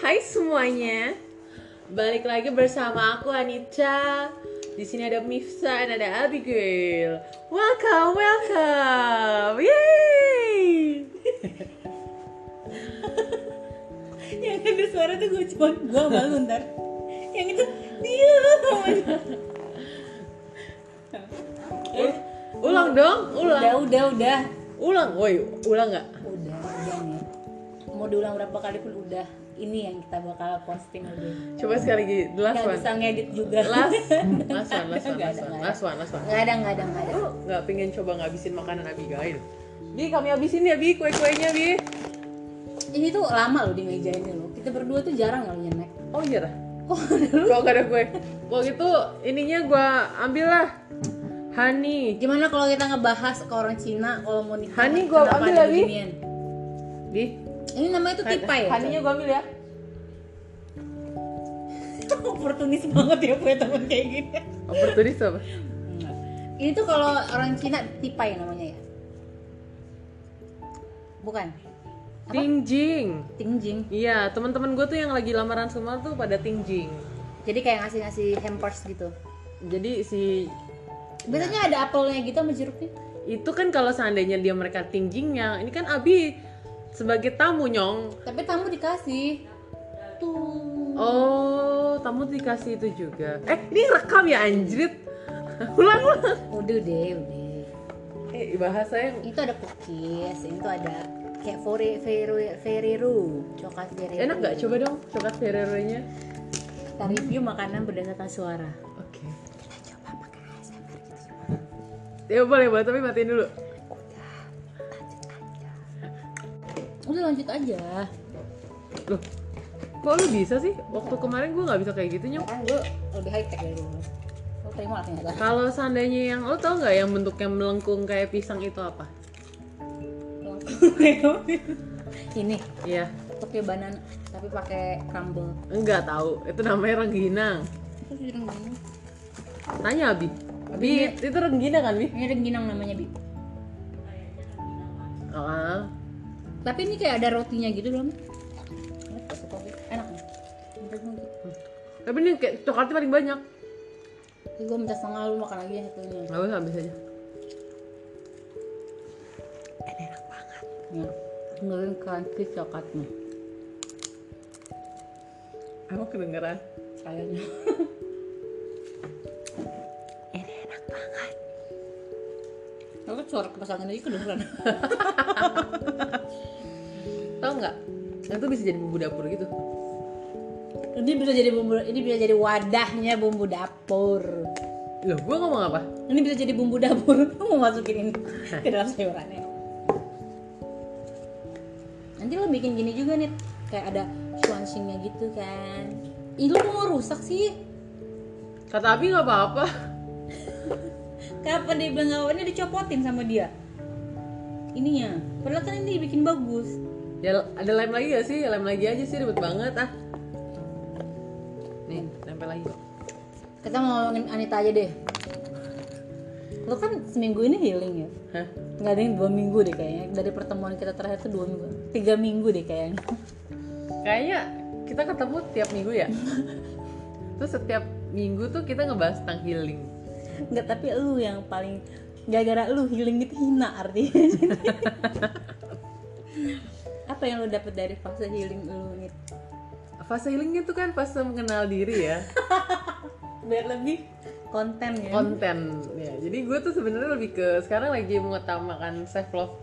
Hai semuanya, balik lagi bersama aku Anita. Di sini ada Mifsa dan ada Abigail. Welcome, welcome, yay! yang ada suara tuh gue cuma gue malu ntar yang itu dia Eh, ulang dong, udah ulang, udah udah ulang, woi, ulang nggak? Diulang berapa kali pun udah ini yang kita bakal posting udah Coba sekali lagi, last nggak one, bisa ngedit juga last, last one, last one, last ada, one, last one, last one. nggak ada nggak ada nggak ada Lu nggak pengen coba ngabisin makanan Abigail? Bi, kami habisin ya Bi, kue-kuenya Bi. ini tuh lama loh di meja ini loh kita berdua tuh jarang loh nyemek Oh iya dah. Kok gak ada kue? Waktu itu ininya gua ambil lah Honey gimana kalau kita ngebahas ke orang Cina kalau mau nikah Hani, kenapa ambil lagi. beginian? Ini namanya tuh tipai ya Honeynya gua ambil ya oportunis banget ya punya temen kayak gini Oportunis apa? Enggak. Ini tuh kalau orang Cina tipai namanya ya? Bukan. Apa? Tingjing Tingjing. Iya, teman-teman gue tuh yang lagi lamaran semua tuh pada tingjing Jadi kayak ngasih-ngasih hampers gitu. Jadi si Biasanya ada apelnya gitu sama jeruknya. itu kan kalau seandainya dia mereka tingjingnya, ini kan Abi sebagai tamu nyong. Tapi tamu dikasih. Tuh. Oh, tamu dikasih itu juga. Eh, ini rekam ya anjrit. ulang ulang. Udah deh, udah. Eh, bahasa yang Itu ada cookies, ini tuh ada kayak Fori coklat Ferrero. enak nggak? Coba dong coklat Ferrero-nya. Kita review makanan berdasarkan suara. Oke. Coba pakai ASMR gitu. Ya boleh, boleh tapi matiin dulu. Udah lanjut aja. Loh, kok lu bisa sih? Waktu kemarin gue nggak bisa kayak gitu nyok. Kan gue lebih high tech dari terima lah ternyata. Kalau seandainya yang lo tau nggak yang bentuknya melengkung kayak pisang itu apa? ini Iya, pakai banana tapi pakai crumble enggak tahu. Itu namanya rengginang. Tanya Abi. Abi, itu rengginang kan, Bi? ini rengginang namanya bi Ah, tapi ini kayak ada rotinya gitu belum enak gak nih tapi ini kayak coklatnya paling banyak. Tapi gue minta setengah lu makan lagi ya satunya Nggak usah, habis aja. Ini enak banget. ya dengerin crunchy coklatnya Emang kedengeran? kayaknya Ini enak banget. Aku suara kepasangan aja kedengeran Tau nggak? Itu bisa jadi bumbu dapur gitu. ini bisa jadi bumbu ini bisa jadi wadahnya bumbu dapur Loh, gua ngomong apa? ini bisa jadi bumbu dapur lu mau masukin ini ke dalam sayurannya nanti lo bikin gini juga nih kayak ada swansingnya gitu kan Ih lu kok mau rusak sih Kata Abi nggak apa-apa. Kapan dia bilang apa ini dicopotin sama dia Ininya Padahal kan ini dibikin bagus Ya ada lem lagi gak sih? Lem lagi aja sih ribet banget ah. Nih, tempel lagi. Kita mau ngomongin Anita aja deh Lo kan seminggu ini healing ya Hah? Nggak ada yang dua minggu deh kayaknya Dari pertemuan kita terakhir tuh dua minggu Tiga minggu deh kayaknya Kayaknya kita ketemu tiap minggu ya. Terus setiap minggu tuh kita ngebahas tentang healing. Enggak, tapi lu yang paling gara-gara lu healing itu hina artinya. Apa yang lu dapet dari fase healing lu nih? Fase healingnya tuh kan fase mengenal diri ya, Biar lebih konten ya. konten ya. Jadi gue tuh sebenarnya lebih ke sekarang lagi mengutamakan self love,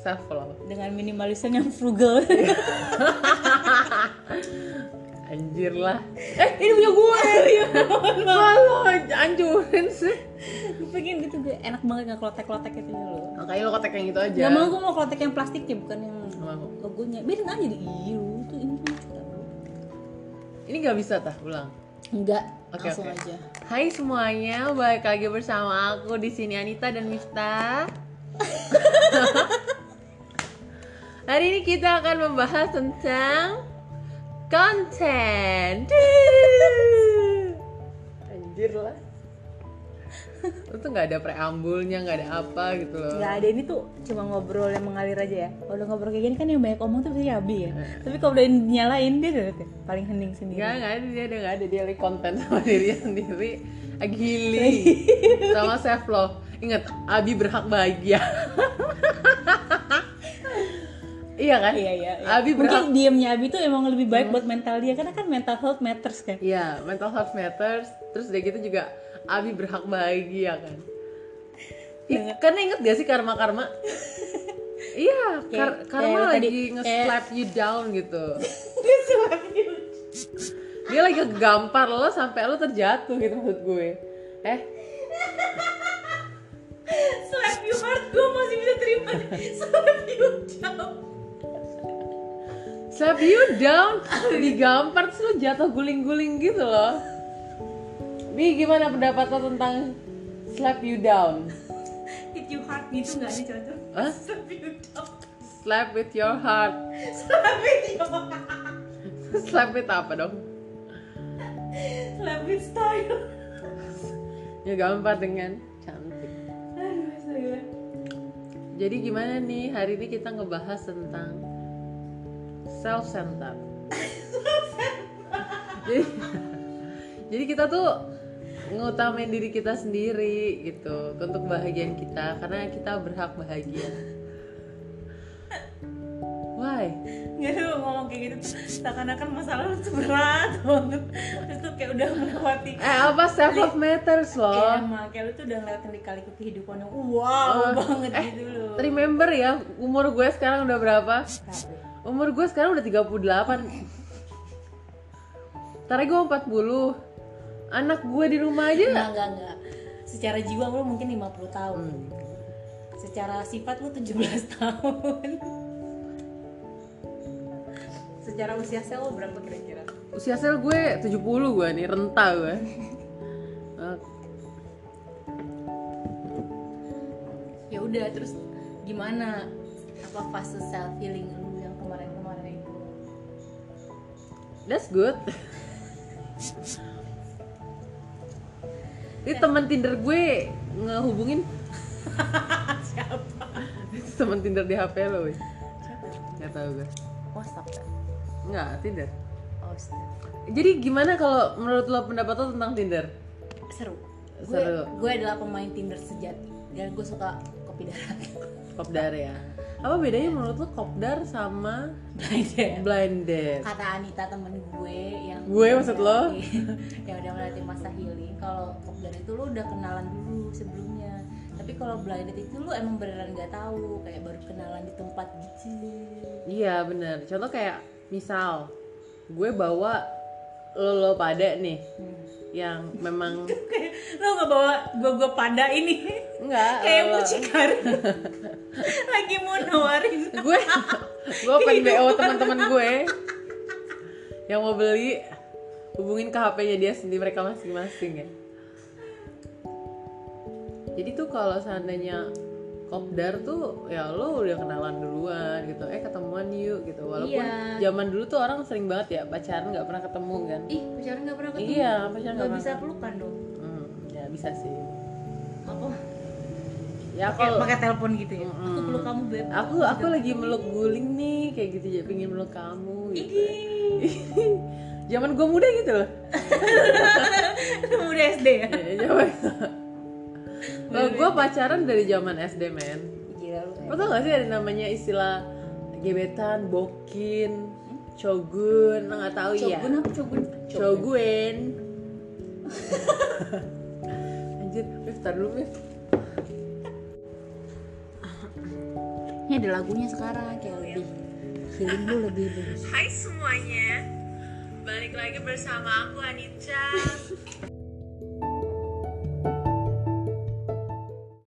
self love. Dengan minimalism yang frugal. Anjir lah. Eh ini punya gue. Malu anjurin sih. gue pengen gitu gue enak banget nggak klotek-klotek itu lo. Makanya lo kotek yang itu aja. Gak mau gue mau klotek yang plastiknya bukan yang Nggak logonya. Biarin aja deh. Iya, itu ini lo. Ini nggak bisa tah ulang. Enggak, Oke, langsung oke. aja. Hai semuanya, balik lagi bersama aku di sini Anita dan Mifta. Hari ini kita akan membahas tentang konten. Anjir lah. Lu tuh nggak ada preambulnya, nggak ada apa gitu loh. nggak ada ini tuh cuma ngobrol yang mengalir aja ya kalau ngobrol kayak gini kan yang banyak omong tuh pasti Abi ya tapi kalau udah nyalain dia udah paling hening sendiri Nggak, nggak ada dia, dia nggak ada dia lagi konten sama dirinya sendiri, lagi healing, sama self love. Ingat, Abi berhak bahagia. iya kan? iya iya, iya. Abi berhak mungkin diemnya Abi tuh emang lebih baik buat mental dia karena kan mental health matters kan Iya, mental health matters. Terus udah gitu juga Abi berhak bahagia kan. Ih, karena inget gak sih karma karma? iya, kar- karma kayak lagi nge-slap you down gitu. Dia lagi gampar lo sampai lo terjatuh gitu menurut gue. Eh, slap you hard gue masih bisa terima slap you down slap you down, digampar terus lo jatuh guling-guling gitu loh. Bi, gimana pendapat lo tentang slap you down? hit you hard gitu nggak sih cocok Hah? slap you down Slap with your heart. slap it yo slap with apa dong? slap it style Ya gampang dengan cantik. aduh Jadi gimana nih hari ini kita ngebahas tentang self centered. jadi, jadi kita tuh ngutamain diri kita sendiri gitu. Untuk kebahagiaan kita karena kita berhak bahagia. Why? Nggak tuh ngomong kayak gitu seakan-akan masalah lu tuh berat banget. Terus tuh kayak udah melewati Eh apa? Self love matters Eh, loh. emang. Kayak lu tuh udah ngelewatin kali kehidupan yang wow Oh, banget eh, gitu loh. Remember ya umur gue sekarang udah berapa? Umur gue sekarang udah 38 Ntar gue 40 Anak gue di rumah aja. Enggak, enggak, enggak. Secara jiwa lu mungkin 50 tahun. Hmm. Secara sifat lu 17 tahun. Secara usia sel lu berapa kira-kira? Usia sel gue 70 gue nih, renta gue Ya udah terus gimana? Apa fase self healing lu yang kemarin-kemarin itu? That's good Ini teman Tinder gue ngehubungin Siapa? teman Tinder di HP lo weh. Siapa? Gak tau gue WhatsApp kan? Nggak, Tinder Oh, astaga. Jadi gimana kalau menurut lo pendapat lo tentang Tinder? seru. Gue, Seru. gue adalah pemain Tinder sejati dan gue suka kopi darat. Kopdar ya Apa bedanya menurut lo kopdar sama Blind date. blind date? Kata Anita temen gue yang Gue maksud lo? yang udah melalui masa healing. Kalau kopdar itu lo udah kenalan dulu sebelumnya. Tapi kalau blind date itu lo emang beneran nggak tahu, kayak baru kenalan di tempat gitu. Iya bener Contoh kayak misal gue bawa lo lo pada nih Hmm. yang memang Kayak lo nggak bawa gue gue pada ini. Enggak kayak lo- mucikari lagi mau nawarin. Gue gue open bo teman-teman gue. Yang mau beli hubungin ke hp-nya dia sendiri mereka masing-masing ya. Jadi tuh kalau seandainya kopdar tuh ya lo udah kenalan duluan gitu. Eh ketemuan yuk gitu. Walaupun Iya. zaman dulu tuh orang sering banget ya pacaran nggak pernah ketemu kan? Ih pacaran nggak pernah ketemu? Iya pacaran nggak bisa pelukan dong. Hmm, ya bisa sih. Apa? Ya pakai kalau pakai telepon gitu ya? Mm-mm. aku peluk kamu beb. Aku aku lagi meluk guling nih kayak gitu ya pingin meluk kamu gitu. Zaman gue muda gitu loh. Udah SD ya? Ya, zaman kalau gue pacaran dari zaman SD men. Gila lu lo tau gak sih ada namanya istilah gebetan bokin cogun lo nggak tahu ya cogun apa cogun cogun anjir Mif tar dulu Mif ini ada lagunya sekarang kayak lebih healing lu lebih bagus. Hai semuanya, balik lagi bersama aku Anita